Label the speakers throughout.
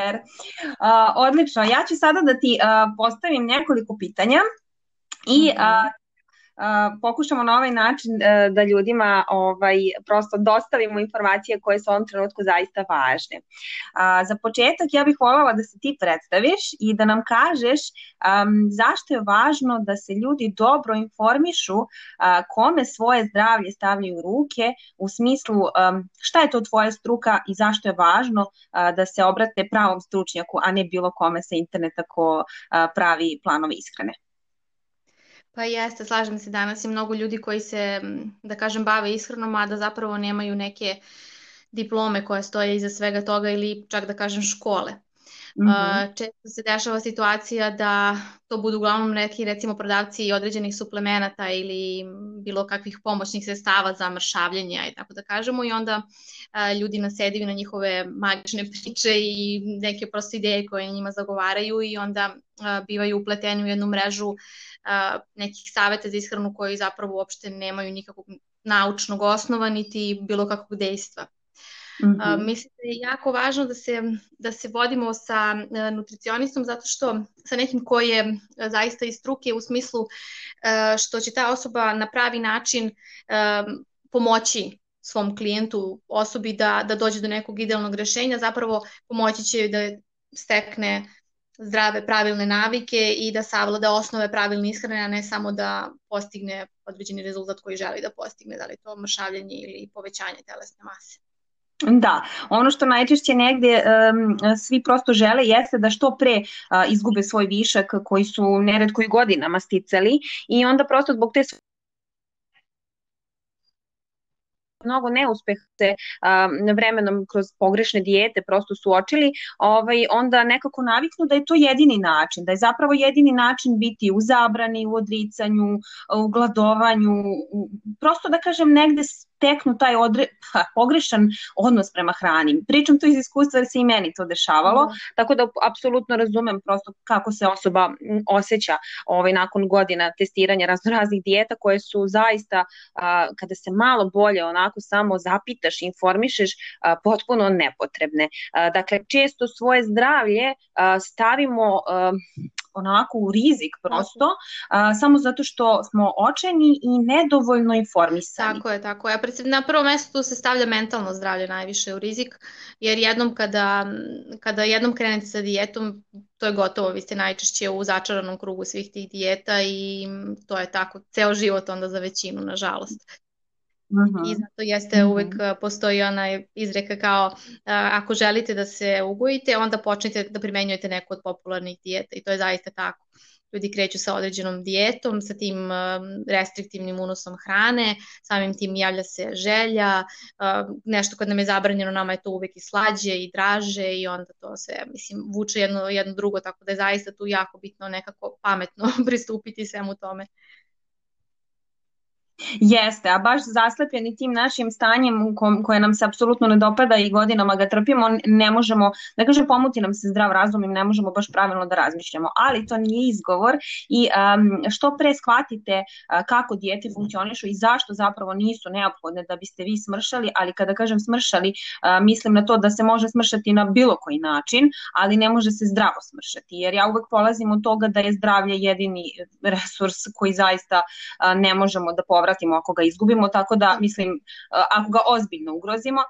Speaker 1: Super. Uh, odlično. Ja ću sada da ti uh, postavim nekoliko pitanja i uh, pokušamo na ovaj način uh, da ljudima ovaj, prosto dostavimo informacije koje su u ovom trenutku zaista važne. Za početak ja bih voljela da se ti predstaviš i da nam kažeš zašto je važno da se ljudi dobro informišu kome svoje zdravlje stavljaju u ruke u smislu šta je to tvoja struka i zašto je važno da se obrate pravom stručnjaku, a ne bilo kome sa interneta ko pravi planove ishrane.
Speaker 2: Pa jeste, slažem se, danas je mnogo ljudi koji se, da kažem, bave ishranom, a da zapravo nemaju neke diplome koje stoje iza svega toga ili čak da kažem škole. Mm -hmm. Često se dešava situacija da to budu uglavnom neki recimo prodavci određenih suplemenata ili bilo kakvih pomoćnih sredstava za mršavljenje i tako da kažemo i onda ljudi nasedaju na njihove magične priče i neke proste ideje koje njima zagovaraju i onda bivaju upleteni u jednu mrežu nekih saveta za ishranu koji zapravo uopšte nemaju nikakvog naučnog osnova niti bilo kakvog dejstva. Mm -hmm. mislim da je jako važno da se, da se vodimo sa uh, nutricionistom zato što sa nekim ko je uh, zaista iz struke u smislu uh, što će ta osoba na pravi način uh, pomoći svom klijentu, osobi da, da dođe do nekog idealnog rešenja, zapravo pomoći će da stekne zdrave, pravilne navike i da savlada osnove pravilne ishrane, a ne samo da postigne određeni rezultat koji želi da postigne, da li to mršavljanje ili povećanje telesne mase.
Speaker 1: Da, ono što najčešće negde um, svi prosto žele jeste da što pre uh, izgube svoj višak koji su neredko i godinama sticali i onda prosto zbog te mnogo neuspeha se um, vremenom kroz pogrešne dijete prosto suočili, ovaj, onda nekako naviknu da je to jedini način, da je zapravo jedini način biti u zabrani, u odricanju, u gladovanju, prosto da kažem negde steknu taj odre, ha, pogrešan odnos prema hrani. Pričam to iz iskustva jer se i meni to dešavalo, mm. tako da apsolutno razumem prosto kako se osoba osjeća ovaj, nakon godina testiranja raznoraznih dijeta koje su zaista, a, kada se malo bolje onako samo zapitaš, informišeš, a, potpuno nepotrebne. A, dakle, često svoje zdravlje a, stavimo a, onako u rizik prosto, a, samo zato što smo očeni i nedovoljno informisani.
Speaker 2: Tako je, tako je. Na prvo mesto tu se stavlja mentalno zdravlje najviše u rizik, jer jednom kada, kada jednom krenete sa dijetom, to je gotovo, vi ste najčešće u začaranom krugu svih tih dijeta i to je tako ceo život onda za većinu, nažalost. Uh -huh. I zato jeste uh -huh. uvek postoji ona izreka kao uh, ako želite da se ugojite, onda počnite da primenjujete neku od popularnih dijeta i to je zaista tako. Ljudi kreću sa određenom dijetom, sa tim uh, restriktivnim unosom hrane, samim tim javlja se želja, uh, nešto kad nam je zabranjeno, nama je to uvek i slađe i draže i onda to sve, mislim, vuče jedno, jedno drugo, tako da je zaista tu jako bitno nekako pametno pristupiti svemu tome.
Speaker 1: Jeste, a baš zaslepljeni tim našim stanjem koje nam se apsolutno ne dopada i godinama ga trpimo, ne možemo, da kažem pomuti nam se zdrav razum i ne možemo baš pravilno da razmišljamo, ali to nije izgovor i um, što pre shvatite uh, kako dijete funkcionišu i zašto zapravo nisu neophodne da biste vi smršali, ali kada kažem smršali, uh, mislim na to da se može smršati na bilo koji način, ali ne može se zdravo smršati, jer ja uvek polazim od toga da je zdravlje jedini resurs koji zaista uh, ne možemo da povratimo povratimo ako ga izgubimo, tako da mislim ako ga ozbiljno ugrozimo,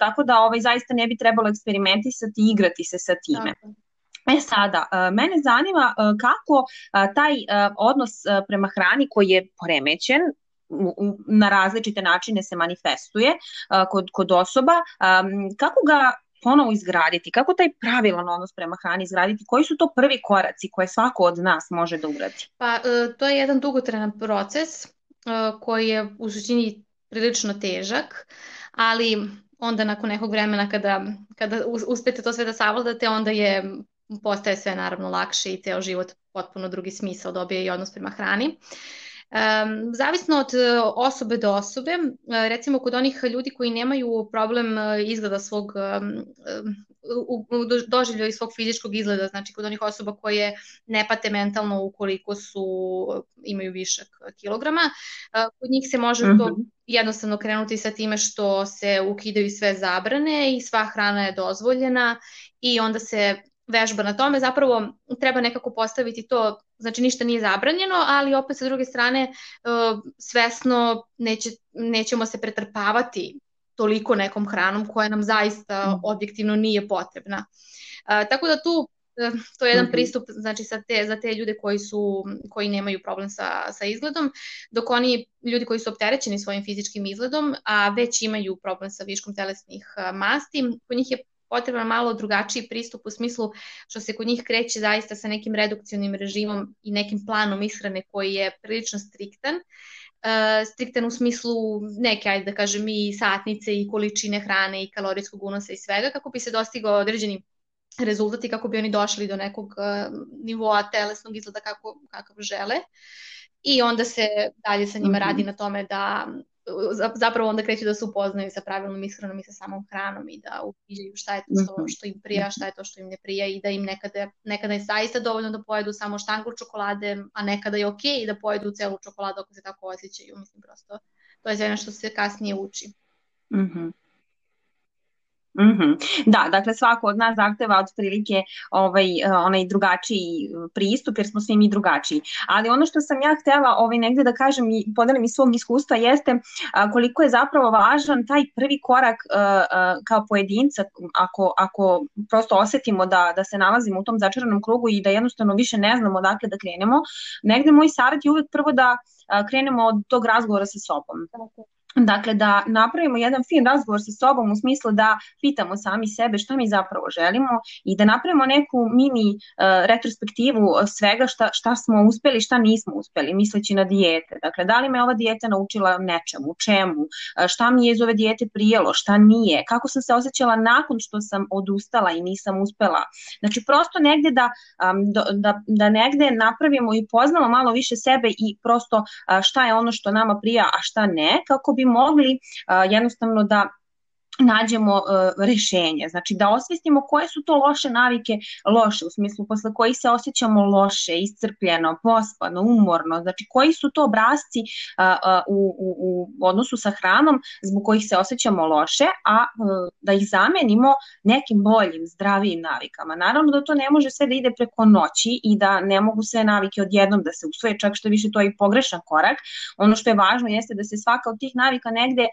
Speaker 1: tako da ovaj zaista ne bi trebalo eksperimentisati i igrati se sa time. Tako. E sada, mene zanima kako taj odnos prema hrani koji je poremećen, na različite načine se manifestuje kod, kod osoba, kako ga ponovo izgraditi, kako taj pravilan odnos prema hrani izgraditi, koji su to prvi koraci koje svako od nas može da uradi?
Speaker 2: Pa to je jedan dugotrenan proces koji je u suštini prilično težak, ali onda nakon nekog vremena kada, kada uspete to sve da savladate, onda je postaje sve naravno lakše i ceo život potpuno drugi smisao dobije i odnos prema hrani. Um, zavisno od e, osobe do osobe, e, recimo kod onih ljudi koji nemaju problem e, izgleda svog u, u doživljaju svog fizičkog izgleda, znači kod onih osoba koje ne pate mentalno ukoliko su imaju višak kilograma, kod njih se može to mhm. jednostavno krenuti sa time što se ukidaju sve zabrane i sva hrana je dozvoljena i onda se vežba na tome, zapravo treba nekako postaviti to, znači ništa nije zabranjeno, ali opet sa druge strane e, svesno neće, nećemo se pretrpavati toliko nekom hranom koja nam zaista mhm. objektivno nije potrebna. E, tako da tu e, to je jedan mm -hmm. pristup znači sa te, za te ljude koji su koji nemaju problem sa, sa izgledom, dok oni ljudi koji su opterećeni svojim fizičkim izgledom, a već imaju problem sa viškom telesnih masti, kod njih je potreban malo drugačiji pristup u smislu što se kod njih kreće zaista sa nekim redukcionim režimom i nekim planom ishrane koji je prilično striktan. Uh, striktan u smislu neke, ajde da kažem, i satnice i količine hrane i kalorijskog unosa i svega, kako bi se dostigao određeni rezultati, kako bi oni došli do nekog uh, nivoa telesnog izgleda kako, kakav žele. I onda se dalje sa njima mm -hmm. radi na tome da zapravo onda kreću da se upoznaju sa pravilnom ishranom i sa samom hranom i da uviđaju šta je to što, mhm. što im prija, šta je to što im ne prija i da im nekada, nekada je zaista dovoljno da pojedu samo štangu čokolade, a nekada je okej okay da pojedu celu čokoladu ako se tako osjećaju. Mislim prosto, to je sve što se kasnije uči.
Speaker 1: Mhm. Mm -hmm. Mm -hmm. Da, dakle svako od nas zahteva otprilike ovaj, eh, onaj drugačiji pristup jer smo svi mi drugačiji. Ali ono što sam ja htela ovaj, negde da kažem i podelim iz svog iskustva jeste koliko je zapravo važan taj prvi korak eh, kao pojedinca ako, ako prosto osetimo da, da se nalazimo u tom začaranom krugu i da jednostavno više ne znamo odakle da krenemo. Negde moj savjet je uvek prvo da krenemo od tog razgovora sa sobom. Dakle, da napravimo jedan fin razgovor sa sobom u smislu da pitamo sami sebe šta mi zapravo želimo i da napravimo neku mini uh, retrospektivu svega šta, šta smo uspeli, šta nismo uspeli, misleći na dijete. Dakle, da li me ova dijeta naučila nečemu, čemu, uh, šta mi je iz ove dijete prijelo, šta nije, kako sam se osjećala nakon što sam odustala i nisam uspela. Znači, prosto negde da, um, da, da negde napravimo i poznamo malo više sebe i prosto uh, šta je ono što nama prija, a šta ne, kako bi mogli jednostavno da nađemo uh, rešenje, znači da osvestimo koje su to loše navike, loše u smislu posle kojih se osjećamo loše, iscrpljeno, pospano, umorno, znači koji su to obrazci uh, uh, u, u, u odnosu sa hranom zbog kojih se osjećamo loše, a uh, da ih zamenimo nekim boljim, zdravijim navikama. Naravno da to ne može sve da ide preko noći i da ne mogu sve navike odjednom da se usvoje, čak što više to je i pogrešan korak. Ono što je važno jeste da se svaka od tih navika negde uh,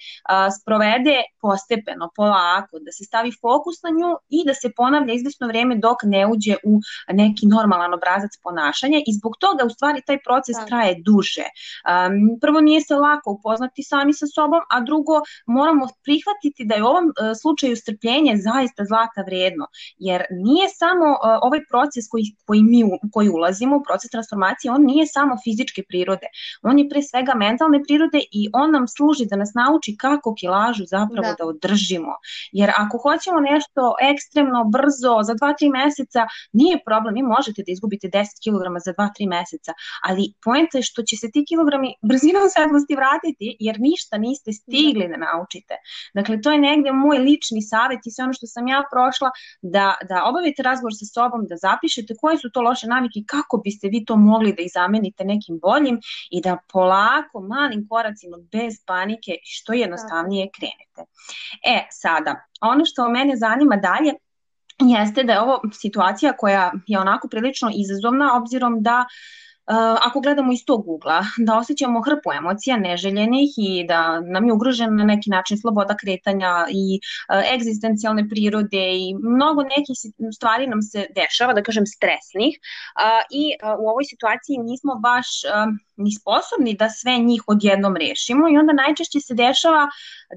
Speaker 1: sprovede postepe postepeno, polako, da se stavi fokus na nju i da se ponavlja izvesno vreme dok ne uđe u neki normalan obrazac ponašanja i zbog toga u stvari taj proces da. traje duže. Um, prvo nije se lako upoznati sami sa sobom, a drugo moramo prihvatiti da je u ovom uh, slučaju strpljenje zaista zlata vredno, jer nije samo uh, ovaj proces koji, koji mi u, koji ulazimo, u proces transformacije, on nije samo fizičke prirode, on je pre svega mentalne prirode i on nam služi da nas nauči kako kilažu zapravo da, da održi izdržimo. Jer ako hoćemo nešto ekstremno, brzo, za 2-3 meseca, nije problem, vi možete da izgubite 10 kg za 2-3 meseca, ali poenta je što će se ti kilogrami brzinom svetlosti vratiti, jer ništa niste stigli da naučite. Dakle, to je negde moj lični savet i sve ono što sam ja prošla, da, da obavite razgovor sa sobom, da zapišete koje su to loše navike i kako biste vi to mogli da ih zamenite nekim boljim i da polako, malim koracima, bez panike, što jednostavnije krenete. E, sada, ono što mene zanima dalje jeste da je ovo situacija koja je onako prilično izazovna obzirom da ako gledamo iz tog ugla, da osjećamo hrpu emocija neželjenih i da nam je ugrožen na neki način sloboda kretanja i uh, egzistencijalne prirode i mnogo nekih stvari nam se dešava, da kažem stresnih uh, i u ovoj situaciji nismo baš ni sposobni da sve njih odjednom rešimo i onda najčešće se dešava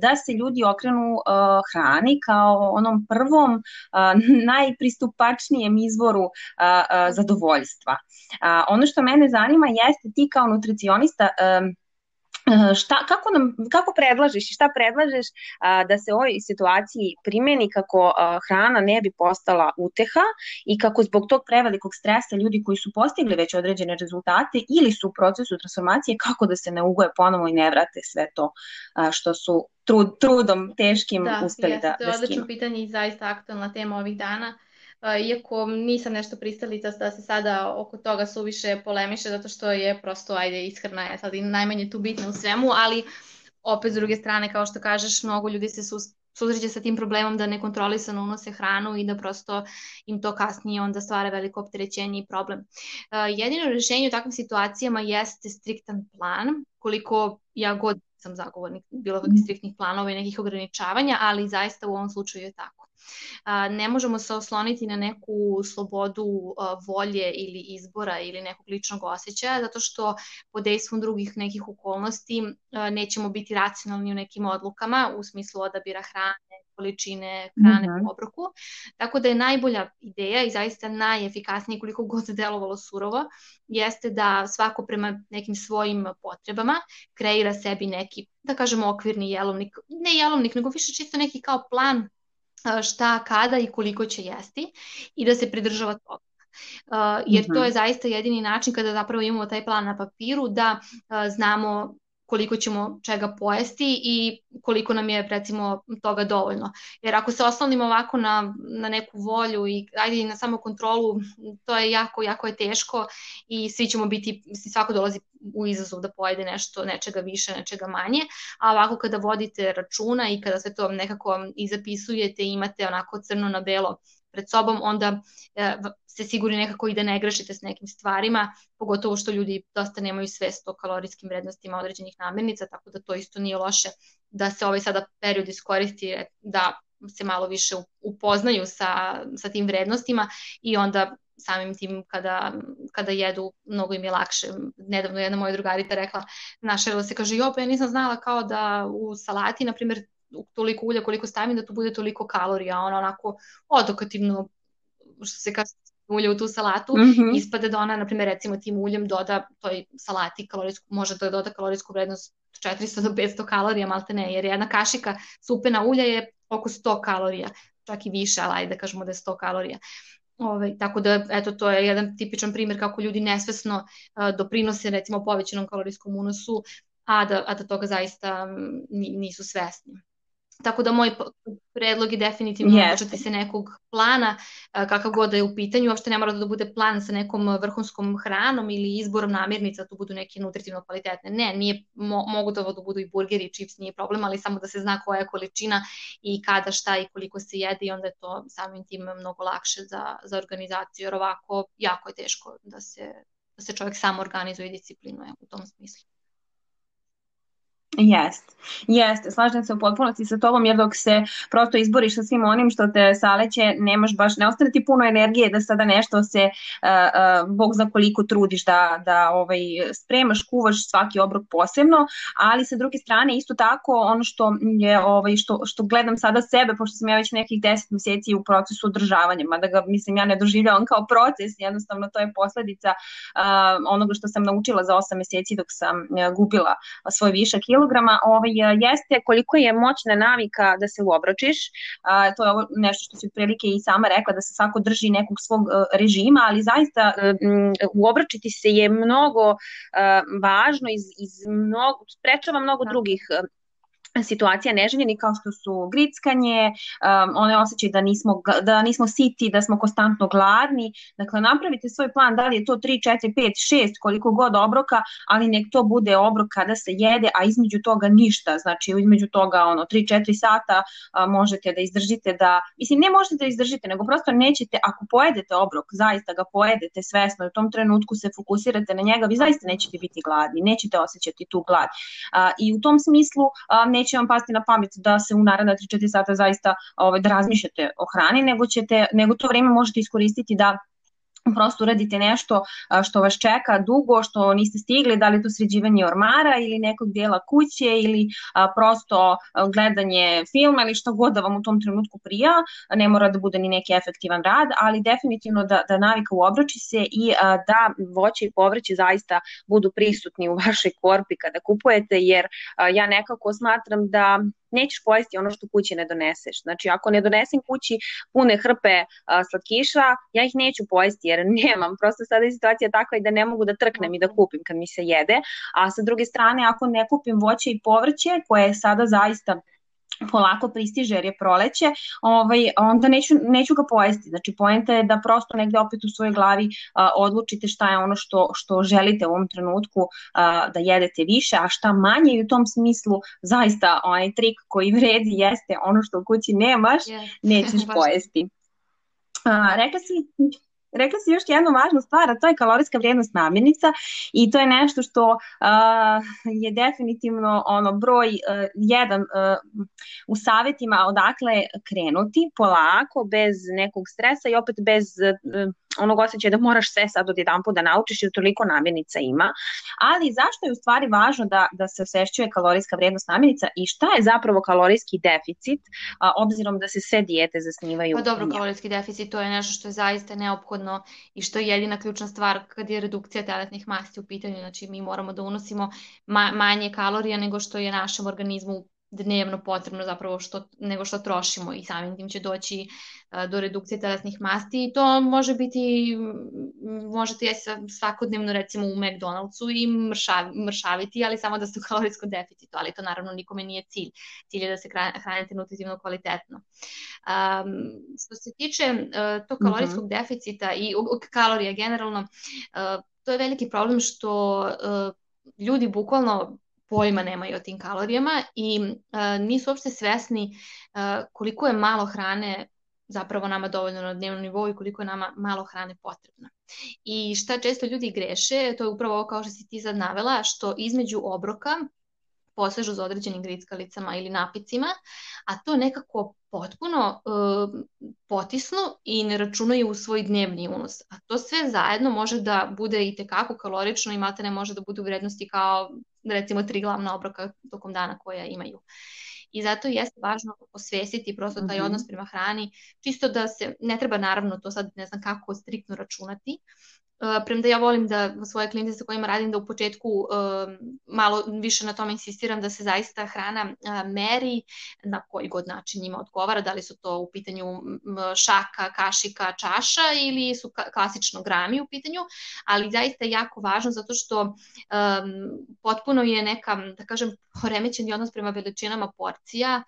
Speaker 1: da se ljudi okrenu hrani kao onom prvom najpristupačnijem izvoru zadovoljstva. Ono što mene zanima jeste ti kao nutricionista um, šta, kako, nam, kako predlažeš i šta predlažeš a, da se ovoj situaciji primeni kako a, hrana ne bi postala uteha i kako zbog tog prevelikog stresa ljudi koji su postigli već određene rezultate ili su u procesu transformacije, kako da se ne ugoje ponovo i ne vrate sve to a, što su trud, trudom teškim
Speaker 2: da,
Speaker 1: uspeli
Speaker 2: jeste,
Speaker 1: da,
Speaker 2: to
Speaker 1: je
Speaker 2: da
Speaker 1: odlično
Speaker 2: skinu. pitanje i zaista aktualna tema ovih dana iako nisam nešto pristalica da se sada oko toga suviše polemiše, zato što je prosto, ajde, ishrana je sad i najmanje tu bitna u svemu, ali opet s druge strane, kao što kažeš, mnogo ljudi se susreće sa tim problemom da nekontrolisano unose hranu i da prosto im to kasnije onda stvara veliko opterećenje i problem. Jedino rešenje u takvim situacijama jeste striktan plan, koliko ja god sam zagovornik bilo kakvih striktnih planova i nekih ograničavanja, ali zaista u ovom slučaju je tako ne možemo se osloniti na neku slobodu volje ili izbora ili nekog ličnog osjećaja, zato što pod dejstvom drugih nekih okolnosti nećemo biti racionalni u nekim odlukama u smislu odabira hrane, količine hrane mm -hmm. po obroku. Tako da je najbolja ideja i zaista najefikasnije koliko god delovalo surovo, jeste da svako prema nekim svojim potrebama kreira sebi neki, da kažemo, okvirni jelovnik, ne jelovnik, nego više čisto neki kao plan šta, kada i koliko će jesti i da se pridržava toga. Uh, jer to je mhm. zaista jedini način kada zapravo imamo taj plan na papiru da uh, znamo koliko ćemo čega pojesti i koliko nam je recimo toga dovoljno. Jer ako se oslonimo ovako na, na neku volju i ajde na samo kontrolu, to je jako, jako je teško i svi ćemo biti, svako dolazi u izazov da pojede nešto, nečega više, nečega manje, a ovako kada vodite računa i kada sve to nekako i zapisujete imate onako crno na belo pred sobom, onda e, ste sigurni nekako i da ne grešite s nekim stvarima, pogotovo što ljudi dosta nemaju svest o kalorijskim vrednostima određenih namirnica, tako da to isto nije loše da se ovaj sada period iskoristi da se malo više upoznaju sa, sa tim vrednostima i onda samim tim kada, kada jedu, mnogo im je lakše. Nedavno jedna moja drugarica rekla, našerila se, kaže, jo, pa ja nisam znala kao da u salati, na primjer, toliko ulja koliko stavim da tu bude toliko kalorija, ona onako odokativno, što se kaže, ulje u tu salatu, mm -hmm. ispade da ona, na primjer, recimo tim uljem doda toj salati kalorijsku, može da doda kalorijsku vrednost 400 do 500 kalorija, malte ne, jer jedna kašika supena ulja je oko 100 kalorija, čak i više, ali ajde da kažemo da je 100 kalorija. Ove, ovaj, tako da, eto, to je jedan tipičan primjer kako ljudi nesvesno uh, doprinose, recimo, povećanom kalorijskom unosu, a da, a da toga zaista nisu svesni. Tako da moj predlog je definitivno yes. se nekog plana, kakav god da je u pitanju, uopšte ne mora da bude plan sa nekom vrhunskom hranom ili izborom namirnica, da tu budu neke nutritivno kvalitetne. Ne, nije, mo, mogu da da budu i burgeri i čips, nije problem, ali samo da se zna koja je količina i kada, šta i koliko se jede i onda je to samim tim mnogo lakše za, za organizaciju, jer ovako jako je teško da se, da se čovjek sam organizuje i disciplinuje u tom smislu.
Speaker 1: Jeste, jeste, slažem se u potpunosti sa tobom jer dok se prosto izboriš sa svim onim što te saleće, nemaš baš, ne ostane ti puno energije da sada nešto se, uh, uh, bog za koliko trudiš da, da ovaj, spremaš, kuvaš svaki obrok posebno, ali sa druge strane isto tako ono što je, ovaj, što, što gledam sada sebe, pošto sam ja već nekih 10 meseci u procesu održavanja, mada ga, mislim, ja ne doživljavam kao proces, jednostavno to je posledica uh, onoga što sam naučila za 8 meseci dok sam uh, gubila svoj višak kilograma ovaj, jeste koliko je moćna navika da se uobročiš. A, to je ovo nešto što si prilike i sama rekla, da se svako drži nekog svog uh, režima, ali zaista uobročiti se je mnogo uh, važno iz, iz mnogo, sprečava mnogo da. drugih situacija neželjeni kao što su grickanje, um, one osjećaj da nismo, da nismo siti, da smo konstantno gladni. Dakle, napravite svoj plan, da li je to 3, 4, 5, 6, koliko god obroka, ali nek to bude obrok kada se jede, a između toga ništa. Znači, između toga ono 3, 4 sata a, možete da izdržite da, mislim, ne možete da izdržite, nego prosto nećete, ako pojedete obrok, zaista ga pojedete svesno, u tom trenutku se fokusirate na njega, vi zaista nećete biti gladni, nećete osjećati tu glad. A, I u tom smislu a, neće vam pasti na pamet da se u naredna 3-4 sata zaista ovaj, da razmišljate o hrani, nego, ćete, nego to vreme možete iskoristiti da prosto uradite nešto što vas čeka dugo, što niste stigli, da li to sređivanje ormara ili nekog dijela kuće ili prosto gledanje filma ili što god da vam u tom trenutku prija, ne mora da bude ni neki efektivan rad, ali definitivno da, da navika uobrači se i da voće i povrće zaista budu prisutni u vašoj korpi kada kupujete, jer ja nekako smatram da nećeš pojesti ono što kući ne doneseš. Znači, ako ne donesem kući pune hrpe slatkiša, ja ih neću pojesti jer nemam. Prosto sada je situacija takva i da ne mogu da trknem i da kupim kad mi se jede. A sa druge strane, ako ne kupim voće i povrće, koje je sada zaista polako pristiže jer je proleće, ovaj, onda neću, neću ga pojesti. Znači, poenta je da prosto negde opet u svojoj glavi a, odlučite šta je ono što, što želite u ovom trenutku a, da jedete više, a šta manje i u tom smislu zaista onaj trik koji vredi jeste ono što u kući nemaš, yeah. nećeš pojesti. A, rekla si Rekla si još jednu važnu stvar, a to je kalorijska vrijednost namirnica i to je nešto što uh, je definitivno ono broj uh, jedan uh, u savetima odakle krenuti polako, bez nekog stresa i opet bez uh, onog osjećaja da moraš sve sad od jedan put da naučiš jer toliko namirnica ima, ali zašto je u stvari važno da, da se osešćuje kalorijska vrednost namirnica i šta je zapravo kalorijski deficit, a, obzirom da se sve dijete zasnivaju?
Speaker 2: Pa dobro, kalorijski deficit to je nešto što je zaista neophodno i što je jedina ključna stvar kad je redukcija teletnih masti u pitanju, znači mi moramo da unosimo ma manje kalorija nego što je našem organizmu dnevno potrebno zapravo što, nego što trošimo i samim tim će doći uh, do redukcije telesnih masti i to može biti, možete jesti svakodnevno recimo u McDonald'su i mršav, mršaviti, ali samo da ste u kalorijskom deficitu, ali to naravno nikome nije cilj. Cilj je da se hranite nutritivno kvalitetno. Um, što se tiče uh, tog kalorijskog mm -hmm. deficita i uh, kalorija generalno, uh, to je veliki problem što uh, ljudi bukvalno pojma nemaju o tim kalorijama i uh, nisu uopšte svesni uh, koliko je malo hrane zapravo nama dovoljno na dnevnom nivou i koliko je nama malo hrane potrebno. I šta često ljudi greše, to je upravo ovo kao što si ti sad navela, što između obroka posežu za određenim grickalicama ili napicima, a to nekako potpuno uh, potisnu i ne računaju u svoj dnevni unos. A to sve zajedno može da bude i tekako kalorično i ne može da bude u vrednosti kao recimo tri glavna obroka tokom dana koja imaju. I zato jeste važno osvestiti prosto taj -hmm. odnos prema hrani, čisto da se, ne treba naravno to sad ne znam kako striktno računati, premda ja volim da svoje klijente sa kojima radim da u početku uh, malo više na tome insistiram da se zaista hrana uh, meri na koji god način njima odgovara, da li su to u pitanju šaka, kašika, čaša ili su klasično grami u pitanju, ali zaista je jako važno zato što um, potpuno je neka, da kažem, poremećen odnos prema veličinama porcija,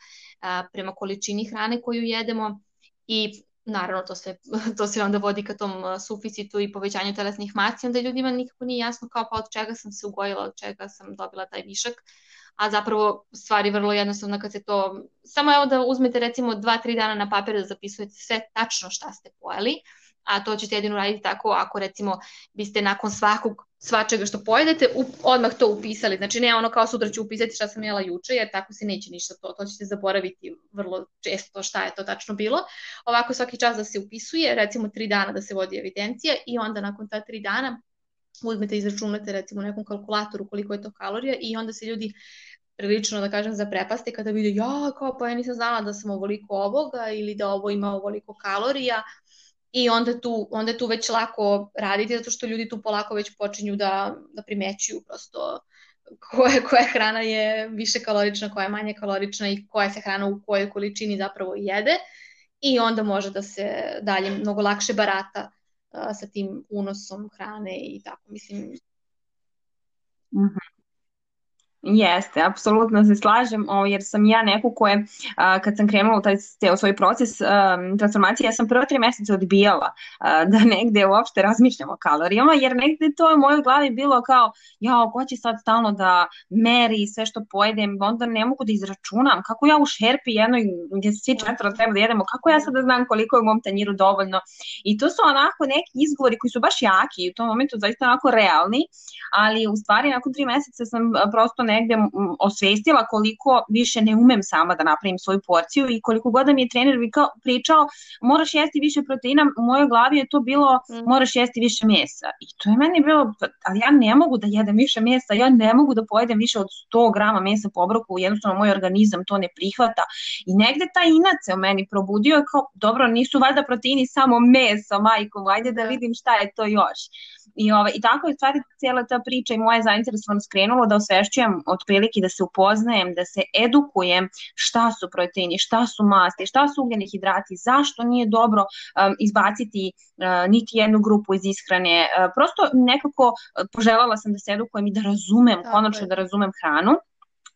Speaker 2: prema količini hrane koju jedemo i naravno to sve, to sve onda vodi ka tom suficitu i povećanju telesnih masti, onda ljudima nikako nije jasno kao pa od čega sam se ugojila, od čega sam dobila taj višak, a zapravo stvari vrlo jednostavno kad se to, samo evo da uzmete recimo 2-3 dana na papir da zapisujete sve tačno šta ste pojeli, a to ćete jedino raditi tako ako recimo biste nakon svakog svačega što pojedete, u, odmah to upisali. Znači ne ono kao sutra ću upisati šta sam jela juče, jer tako se neće ništa to, to ćete zaboraviti vrlo često šta je to tačno bilo. Ovako svaki čas da se upisuje, recimo tri dana da se vodi evidencija i onda nakon ta tri dana uzmete i izračunate recimo nekom kalkulatoru koliko je to kalorija i onda se ljudi prilično, da kažem, zaprepasti kada vide, ja, kao pa ja nisam znala da sam ovoliko ovoga ili da ovo ima ovoliko kalorija, i onda tu, onda tu već lako raditi zato što ljudi tu polako već počinju da, da primećuju prosto koja, koja hrana je više kalorična, koja je manje kalorična i koja se hrana u kojoj količini zapravo jede i onda može da se dalje mnogo lakše barata uh, sa tim unosom hrane i tako, mislim.
Speaker 1: Mm -hmm. Jeste, apsolutno se slažem, jer sam ja neko koje, kad sam krenula u taj ceo svoj proces transformacije, ja sam prvo tri meseca odbijala da negde uopšte razmišljam o kalorijama, jer negde to je u mojoj glavi bilo kao, ja, ko će sad stalno da meri sve što pojedem, onda ne mogu da izračunam, kako ja u šerpi jednoj, gde svi četvro treba da jedemo, kako ja sad da znam koliko je u mom tanjiru dovoljno. I to su onako neki izgovori koji su baš jaki i u tom momentu zaista onako realni, ali u stvari nakon tri meseca sam prosto negde osvestila koliko više ne umem sama da napravim svoju porciju i koliko god da mi je trener pričao moraš jesti više proteina, u mojoj glavi je to bilo mm. moraš jesti više mesa. I to je meni bilo, ali ja ne mogu da jedem više mesa, ja ne mogu da pojedem više od 100 grama mesa po obroku, jednostavno moj organizam to ne prihvata. I negde taj inac se u meni probudio kao, dobro, nisu valjda proteini samo meso, majko, ajde da, da vidim šta je to još. I, ovaj, I tako je stvari cijela ta priča i moja zainteresovanost skrenulo da osvešćujem otprilike da se upoznajem, da se edukujem šta su proteini, šta su masti, šta su ugljeni hidrati, zašto nije dobro um, izbaciti uh, niti jednu grupu iz ishrane. Uh, prosto nekako uh, poželjala sam da se edukujem i da razumem, Tako konačno je. da razumem hranu.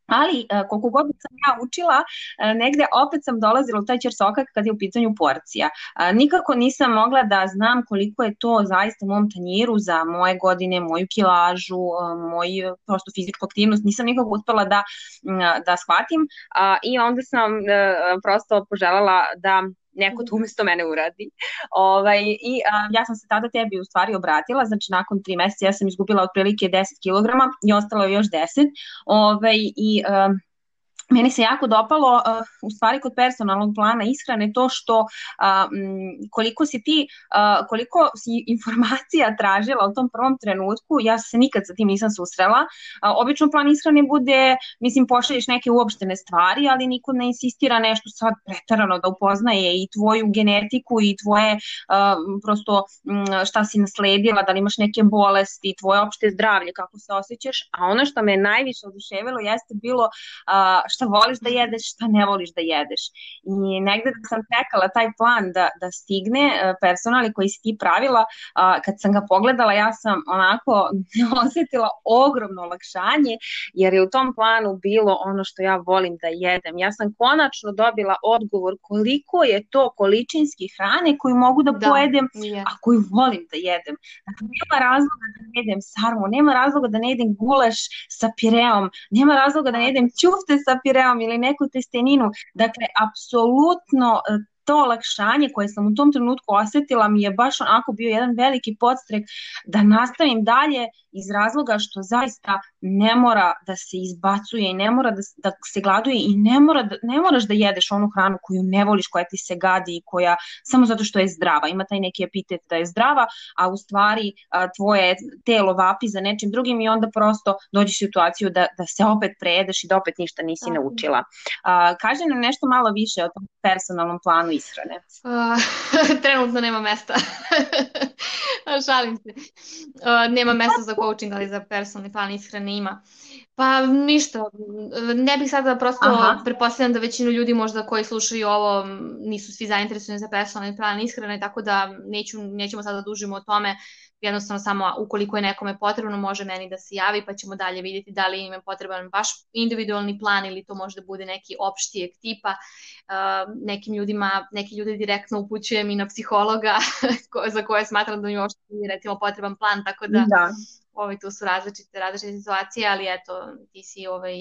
Speaker 1: Ali, e, koliko god sam ja učila, e, negde opet sam dolazila u taj čersokak kad je u pitanju porcija. E, nikako nisam mogla da znam koliko je to zaista u mom tanjiru za moje godine, moju kilažu, moju prosto fizičku aktivnost. Nisam nikako uspela da, da shvatim i onda sam prosto poželjala da neko to umesto mene uradi. Ovaj, I a, ja sam se tada tebi u stvari obratila, znači nakon tri meseca ja sam izgubila otprilike 10 kg i ostalo je još 10. Ovaj, I a, meni se jako dopalo uh, u stvari kod personalnog plana ishrane to što koliko si ti koliko si informacija tražila u tom prvom trenutku ja se nikad sa tim nisam susrela. Obično plan ishrane bude mislim pošalješ neke uopštene stvari ali niko ne insistira nešto sad pretarano da upoznaje i tvoju genetiku i tvoje prosto šta si nasledila da li imaš neke bolesti tvoje opšte zdravlje kako se osjećaš. A ono što me najviše oduševilo jeste bilo uh, šta voliš da jedeš, šta ne voliš da jedeš. I negde da sam čekala taj plan da, da stigne e, personali koji si ti pravila, kad sam ga pogledala ja sam onako osetila ogromno olakšanje jer je u tom planu bilo ono što ja volim da jedem. Ja sam konačno dobila odgovor koliko je to količinski hrane koju mogu da, da pojedem, je. a koju volim da jedem. Dakle, nema razloga da ne jedem sarmu, nema razloga da ne jedem gulaš sa pireom, nema razloga da ne jedem ćufte sa pireom ili neku testeninu. Dakle, apsolutno e, to olakšanje koje sam u tom trenutku osetila mi je baš onako bio jedan veliki podstrek da nastavim dalje iz razloga što zaista ne mora da se izbacuje i ne mora da, da se gladuje i ne, mora da, ne moraš da jedeš onu hranu koju ne voliš, koja ti se gadi i koja samo zato što je zdrava. Ima taj neki epitet da je zdrava, a u stvari a, tvoje telo vapi za nečim drugim i onda prosto dođeš u situaciju da, da se opet prejedeš i da opet ništa nisi naučila. A, kaže nam nešto malo više o tom personalnom planu ishrane.
Speaker 2: Uh, trenutno nema mesta. Šalim se. Uh, nema mesta za coaching, ali za personalni plan ishrane ima. Pa ništa, ne bih sada prosto, Aha. prepostavljam da većinu ljudi možda koji slušaju ovo nisu svi zainteresovani za personalni plan ishrane, tako da neću, nećemo sada da dužimo o tome, jednostavno samo ukoliko je nekome potrebno može meni da se javi pa ćemo dalje vidjeti da li im je potreban baš individualni plan ili to može da bude neki opštijeg tipa. Nekim ljudima, neki ljudi direktno upućujem i na psihologa za koje smatram da mi uopšte nije recimo potreban plan, tako da, da ovaj, tu su različite, različite situacije, ali eto, ti si ovaj,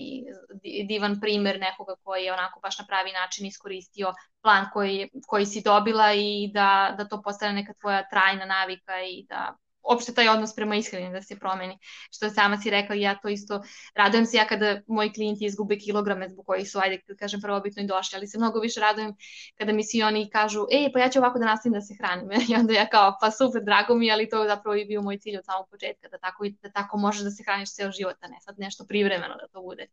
Speaker 2: divan primer nekoga koji je onako baš na pravi način iskoristio plan koji, koji si dobila i da, da to postane neka tvoja trajna navika i da opšte taj odnos prema ishrani da se promeni. Što sama si rekla, ja to isto radujem se ja kada moji klijenti izgube kilograme zbog kojih su, ajde, da kažem, prvobitno i došli, ali se mnogo više radujem kada mi svi oni kažu, ej, pa ja ću ovako da nastavim da se hranim. I onda ja kao, pa super, drago mi, ali to zapravo i bio moj cilj od samog početka, da tako, da tako možeš da se hraniš ceo život, a ne sad nešto privremeno da to bude.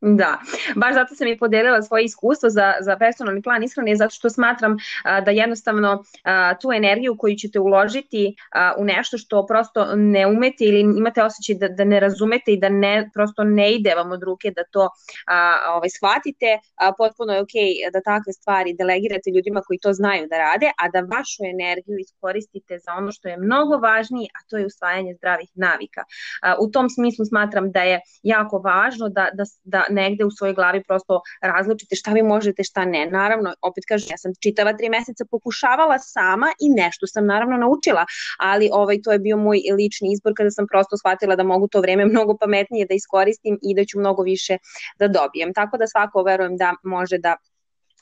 Speaker 1: Da, baš zato sam i podelila svoje iskustvo za, za personalni plan ishrane, zato što smatram a, da jednostavno a, tu energiju koju ćete uložiti a, u nešto što prosto ne umete ili imate osjećaj da, da ne razumete i da ne, prosto ne ide vam od ruke da to a, ovaj, shvatite, a, potpuno je ok da takve stvari delegirate ljudima koji to znaju da rade, a da vašu energiju iskoristite za ono što je mnogo važnije, a to je usvajanje zdravih navika. A, u tom smislu smatram da je jako važno da, da, da negde u svojoj glavi prosto razlučite šta vi možete, šta ne. Naravno, opet kažem, ja sam čitava tri meseca pokušavala sama i nešto sam naravno naučila, ali ovaj, to je bio moj lični izbor kada sam prosto shvatila da mogu to vreme mnogo pametnije da iskoristim i da ću mnogo više da dobijem. Tako da svako verujem da može da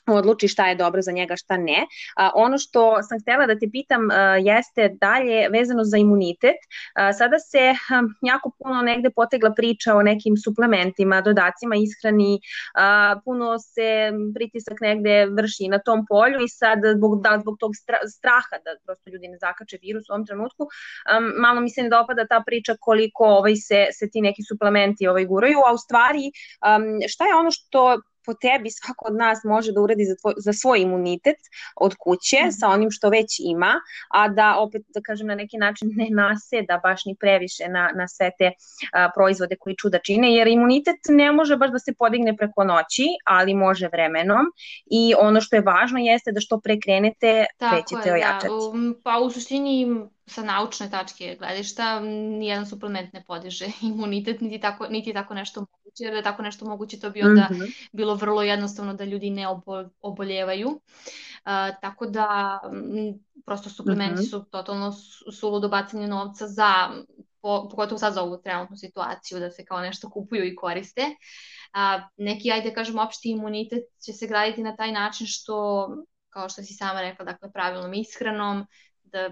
Speaker 1: odluči šta je dobro za njega, šta ne. A, ono što sam htela da te pitam a, jeste dalje vezano za imunitet. A, sada se a, jako puno negde potegla priča o nekim suplementima, dodacima ishrani, a, puno se pritisak negde vrši na tom polju i sad zbog, da, zbog tog straha da prosto ljudi ne zakače virus u ovom trenutku, a, malo mi se ne dopada ta priča koliko ovaj se, se ti neki suplementi ovaj guraju, a u stvari a, šta je ono što po tebi svako od nas može da uradi za, tvoj, za svoj imunitet od kuće mm. sa onim što već ima, a da opet, da kažem, na neki način ne naseda baš ni previše na, na sve te a, proizvode koji čuda čine, jer imunitet ne može baš da se podigne preko noći, ali može vremenom i ono što je važno jeste da što pre krenete, Tako pre ćete je, da. ojačati.
Speaker 2: Da. Pa u suštini sa naučne tačke gledišta nijedan suplement ne podiže imunitet, niti tako, niti tako nešto jer da tako nešto moguće to bi onda mm -hmm. bilo vrlo jednostavno da ljudi ne obo, oboljevaju. Uh, tako da m, prosto suplementi mm -hmm. su totalno suludo bacanje novca za po, pogotovo sad za ovu trenutnu situaciju, da se kao nešto kupuju i koriste. A, neki, ajde kažemo, opšti imunitet će se graditi na taj način što, kao što si sama rekla, dakle, pravilnom ishranom, da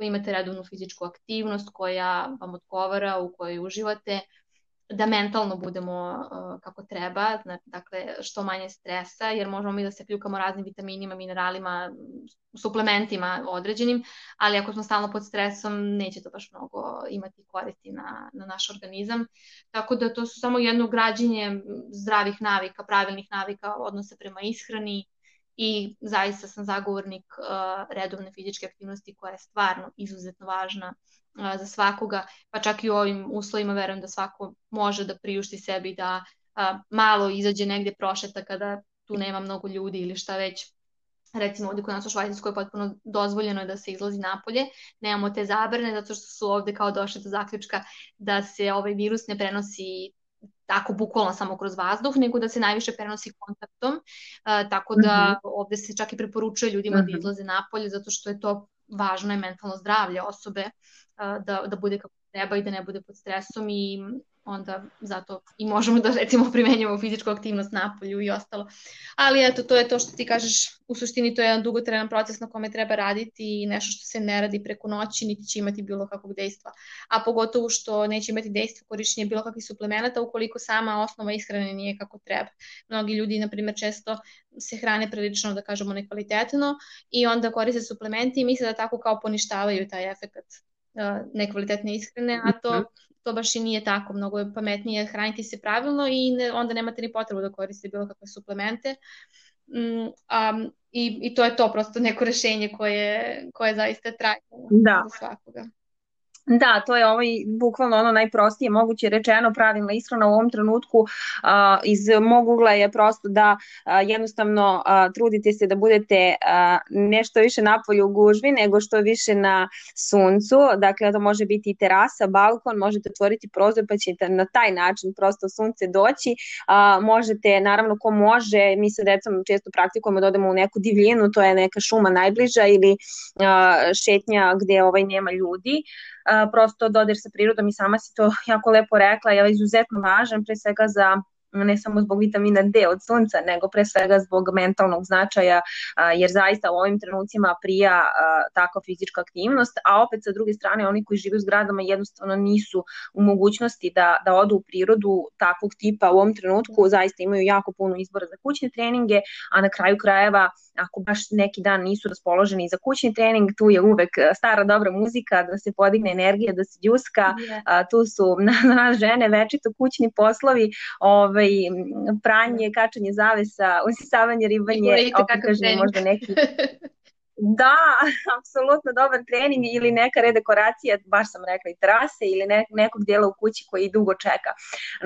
Speaker 2: imate redovnu fizičku aktivnost koja vam odgovara, u kojoj uživate, da mentalno budemo uh, kako treba, dakle što manje stresa, jer možemo mi da se kljukamo raznim vitaminima, mineralima, suplementima određenim, ali ako smo stalno pod stresom, neće to baš mnogo imati koristi na, na naš organizam. Tako da to su samo jedno građenje zdravih navika, pravilnih navika odnose prema ishrani, i zaista sam zagovornik uh, redovne fizičke aktivnosti koja je stvarno izuzetno važna uh, za svakoga, pa čak i u ovim uslovima verujem da svako može da priušti sebi da uh, malo izađe negde prošeta kada tu nema mnogo ljudi ili šta već. Recimo ovde kod nas u Švajcarskoj je potpuno dozvoljeno da se izlazi napolje, nemamo te zabrane zato što su ovde kao došli do zaključka da se ovaj virus ne prenosi tako bukvalno samo kroz vazduh, nego da se najviše prenosi kontaktom, uh, tako da mm -hmm. ovde se čak i preporučuje ljudima mm -hmm. da mhm. izlaze napolje, zato što je to važno je mentalno zdravlje osobe, uh, da, da bude kako treba i da ne bude pod stresom i onda zato i možemo da recimo primenjamo fizičku aktivnost na polju i ostalo. Ali eto, to je to što ti kažeš, u suštini to je jedan dugotrenan proces na kome treba raditi i nešto što se ne radi preko noći, niti će imati bilo kakvog dejstva. A pogotovo što neće imati dejstva korišćenje bilo kakvih suplemenata ukoliko sama osnova ishrane nije kako treba. Mnogi ljudi, na primjer, često se hrane prilično, da kažemo, nekvalitetno i onda koriste suplementi i misle da tako kao poništavaju taj efekt nekvalitetne ishrane, a to, mhm. To baš i nije tako. Mnogo je pametnije hraniti se pravilno i ne, onda nemate ni potrebu da koristite bilo kakve suplemente. Mm, um, i, I to je to, prosto neko rešenje koje, koje zaista trajno da. za svakoga.
Speaker 1: Da, to je ovaj bukvalno ono najprostije moguće rečeno pravilna ishrana u ovom trenutku a, iz mog ugla je prosto da a, jednostavno a, trudite se da budete a, nešto više napolju u gužvi nego što više na suncu, dakle to može biti i terasa, balkon, možete otvoriti prozor pa ćete na taj način prosto sunce doći, a, možete naravno ko može, mi sa decom često praktikujemo da odemo u neku divljinu, to je neka šuma najbliža ili a, šetnja gde ovaj nema ljudi, prosto dodir sa prirodom i sama si to jako lepo rekla, je izuzetno važan pre svega za ne samo zbog vitamina D od sunca, nego pre svega zbog mentalnog značaja, jer zaista u ovim trenucima prija takva fizička aktivnost, a opet sa druge strane oni koji žive u zgradama jednostavno nisu u mogućnosti da, da odu u prirodu takvog tipa u ovom trenutku, zaista imaju jako puno izbora za kućne treninge, a na kraju krajeva ako baš neki dan nisu raspoloženi za kućni trening, tu je uvek stara dobra muzika, da se podigne energija, da se djuska, yeah. tu su na, na žene večito kućni poslovi, ovaj, pranje, kačanje zavesa, usisavanje, ribanje, opet kažem možda neki Da, apsolutno dobar trening ili neka redekoracija, baš sam rekla i terase ili ne, nekog dijela u kući koji dugo čeka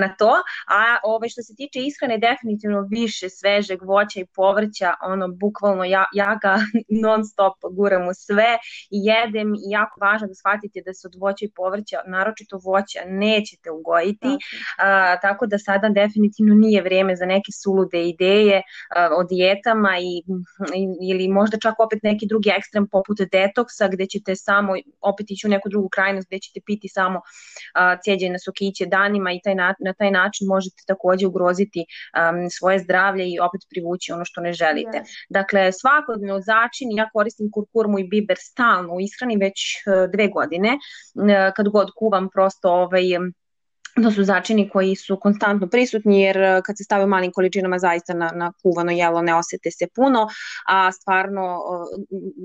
Speaker 1: na to. A ove, što se tiče ishrane, definitivno više svežeg voća i povrća, ono bukvalno ja, ja ga non stop guram u sve i jedem i jako važno da shvatite da se od voća i povrća, naročito voća, nećete ugojiti, a, tako da sada definitivno nije vreme za neke sulude ideje a, o dijetama i, i, ili možda čak opet neke neki drugi ekstrem poput detoksa gde ćete samo opet ići u neku drugu krajnost gde ćete piti samo uh, cijeđene sokiće danima i taj na, na taj način možete takođe ugroziti um, svoje zdravlje i opet privući ono što ne želite. Yes. Dakle, svakodnevno začin, ja koristim kurkurmu i biber stalno u ishrani već uh, dve godine, uh, kad god kuvam prosto ovaj, to su začini koji su konstantno prisutni jer e, kad se stave u malim količinama zaista na, na kuvano jelo ne osete se puno, a stvarno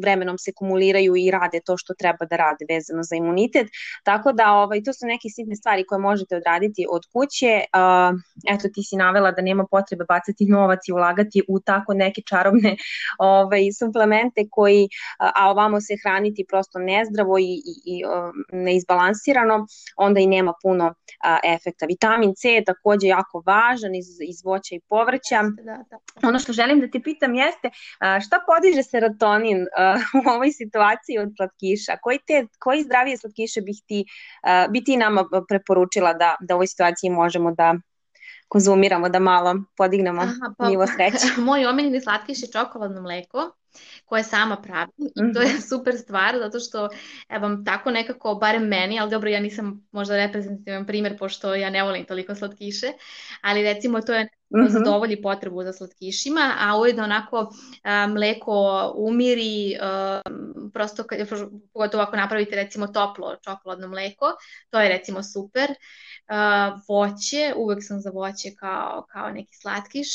Speaker 1: vremenom se kumuliraju i rade to što treba da rade vezano za imunitet. Tako da ovaj, to su neke sitne stvari koje možete odraditi od kuće. Uh, eto ti si navela da nema potrebe bacati novac i ulagati u tako neke čarobne ovaj, suplemente koji, a ovamo se hraniti prosto nezdravo i, i, i neizbalansirano, onda i nema puno a, efekta. Vitamin C je takođe jako važan iz, iz voća i povrća. Da, da. Ono što želim da ti pitam jeste šta podiže serotonin u ovoj situaciji od slatkiša? Koji, te, koji zdravije slatkiše bih ti, bi ti nama preporučila da, da u ovoj situaciji možemo da konzumiramo, da malo podignemo Aha, pa, nivo sreće?
Speaker 2: Moj omiljeni slatkiš je čokoladno mleko koje sama pravi i to je mhm. super stvar zato što evo tako nekako, barem meni, ali dobro ja nisam možda reprezentativan primer pošto ja ne volim toliko slatkiše, ali recimo to je mm -hmm. zadovolji potrebu za slatkišima, a ujedno onako a, mleko umiri, a, prosto pogotovo ako napravite recimo toplo čokoladno mleko, to je recimo super. Uh, voće, uvek sam za voće kao, kao neki slatkiš.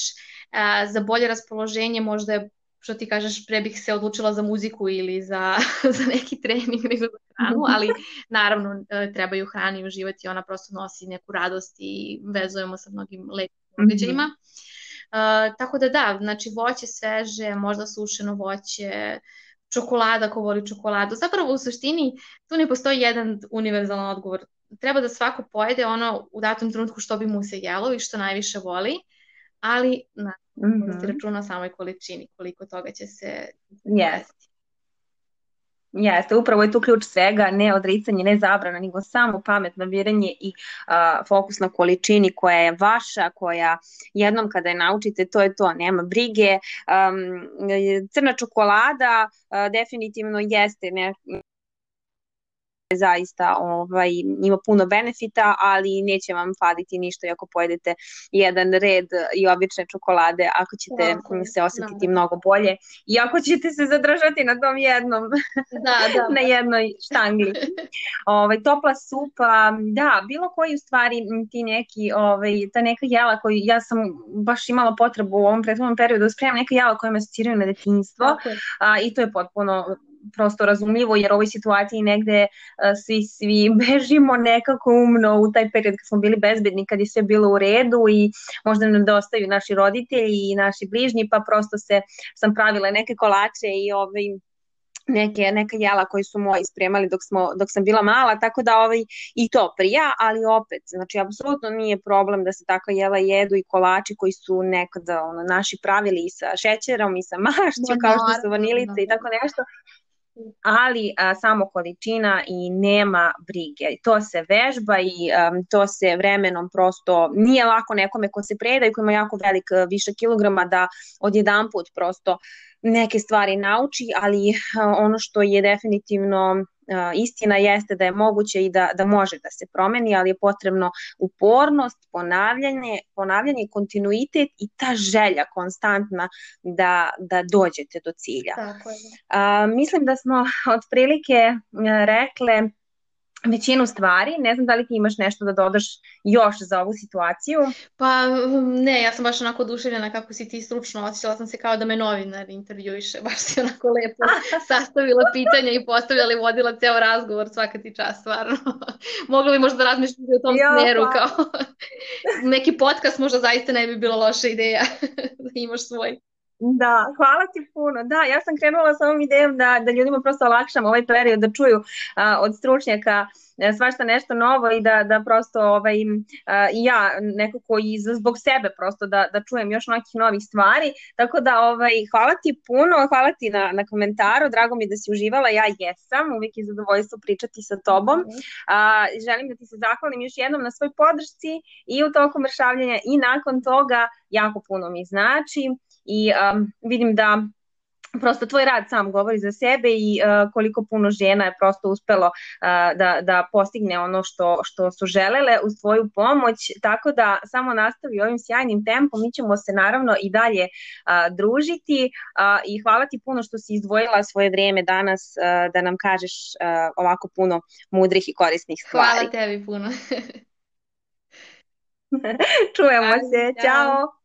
Speaker 2: Uh, za bolje raspoloženje možda je što ti kažeš, pre bih se odlučila za muziku ili za, za neki trening nego za hranu, ali naravno e, trebaju hrani uživati, ona prosto nosi neku radost i vezujemo sa mnogim lepim mhm. događajima. Mm -hmm. uh, tako da da, znači voće sveže, možda sušeno voće, čokolada ko voli čokoladu. Zapravo u suštini tu ne postoji jedan univerzalan odgovor. Treba da svako pojede ono u datom trenutku što bi mu se jelo i što najviše voli, ali na mm -hmm. računa o samoj količini, koliko toga će se
Speaker 1: Jeste. Jeste, upravo je tu ključ svega, ne odricanje, ne zabrana, nego samo pametno biranje i a, fokus na količini koja je vaša, koja jednom kada je naučite, to je to, nema brige. Um, crna čokolada a, definitivno jeste ne, zaista ovaj, ima puno benefita, ali neće vam faliti ništa ako pojedete jedan red i obične čokolade, ako ćete Tako, se osetiti da. mnogo bolje i ako ćete se zadržati na tom jednom, da, da. na jednoj štangli. ovaj, topla supa, da, bilo koji u stvari ti neki, ovaj, ta neka jela koju ja sam baš imala potrebu u ovom prethodnom periodu da spremam neka jela koja me asociraju na detinjstvo a, i to je potpuno prosto razumljivo jer u ovoj situaciji negde svi, svi bežimo nekako umno u taj period kad smo bili bezbedni, kad je sve bilo u redu i možda nam dostaju naši roditelji i naši bližnji, pa prosto se sam pravila neke kolače i ovaj, neke, neka jela koji su moji spremali dok, smo, dok sam bila mala, tako da ovaj, i to prija, ali opet, znači, apsolutno nije problem da se takva jela jedu i kolači koji su nekada ono, naši pravili i sa šećerom i sa mašću, kao što su vanilice i tako nešto, ali a, samo količina i nema brige. To se vežba i a, to se vremenom prosto nije lako nekome ko se preda i ko ima jako velik više kilograma da odjedan put prosto neke stvari nauči, ali a, ono što je definitivno istina jeste da je moguće i da, da može da se promeni, ali je potrebno upornost, ponavljanje, ponavljanje, kontinuitet i ta želja konstantna da, da dođete do cilja. Tako je. A, mislim da smo otprilike rekle većinu stvari. Ne znam da li ti imaš nešto da dodaš još za ovu situaciju?
Speaker 2: Pa ne, ja sam baš onako oduševljena kako si ti stručno osjećala sam se kao da me novinar intervjuiše, baš si onako lepo sastavila pitanja i postavljala i vodila ceo razgovor svaka ti čast, stvarno. Mogla bi možda razmišljati o tom jo, smeru pa. kao neki podcast možda zaista ne bi bila loša ideja da imaš svoj.
Speaker 1: Da, hvala ti puno. Da, ja sam krenula sa ovom idejom da, da ljudima prosto olakšam ovaj period, da čuju a, od stručnjaka e, svašta nešto novo i da, da prosto ovaj, a, ja nekako i zbog sebe prosto da, da čujem još nekih novih stvari. Tako da ovaj, hvala ti puno, hvala ti na, na komentaru, drago mi da si uživala, ja jesam, uvijek je zadovoljstvo pričati sa tobom. Mhm. A, želim da ti se zahvalim još jednom na svoj podršci i u toku mršavljenja i nakon toga jako puno mi znači i um, vidim da prosto tvoj rad sam govori za sebe i uh, koliko puno žena je prosto uspelo uh, da, da postigne ono što, što su želele uz tvoju pomoć, tako da samo nastavi ovim sjajnim tempom, mi ćemo se naravno i dalje uh, družiti uh, i hvala ti puno što si izdvojila svoje vrijeme danas uh, da nam kažeš uh, ovako puno mudrih i korisnih stvari.
Speaker 2: Hvala tebi puno.
Speaker 1: Čujemo se, čao!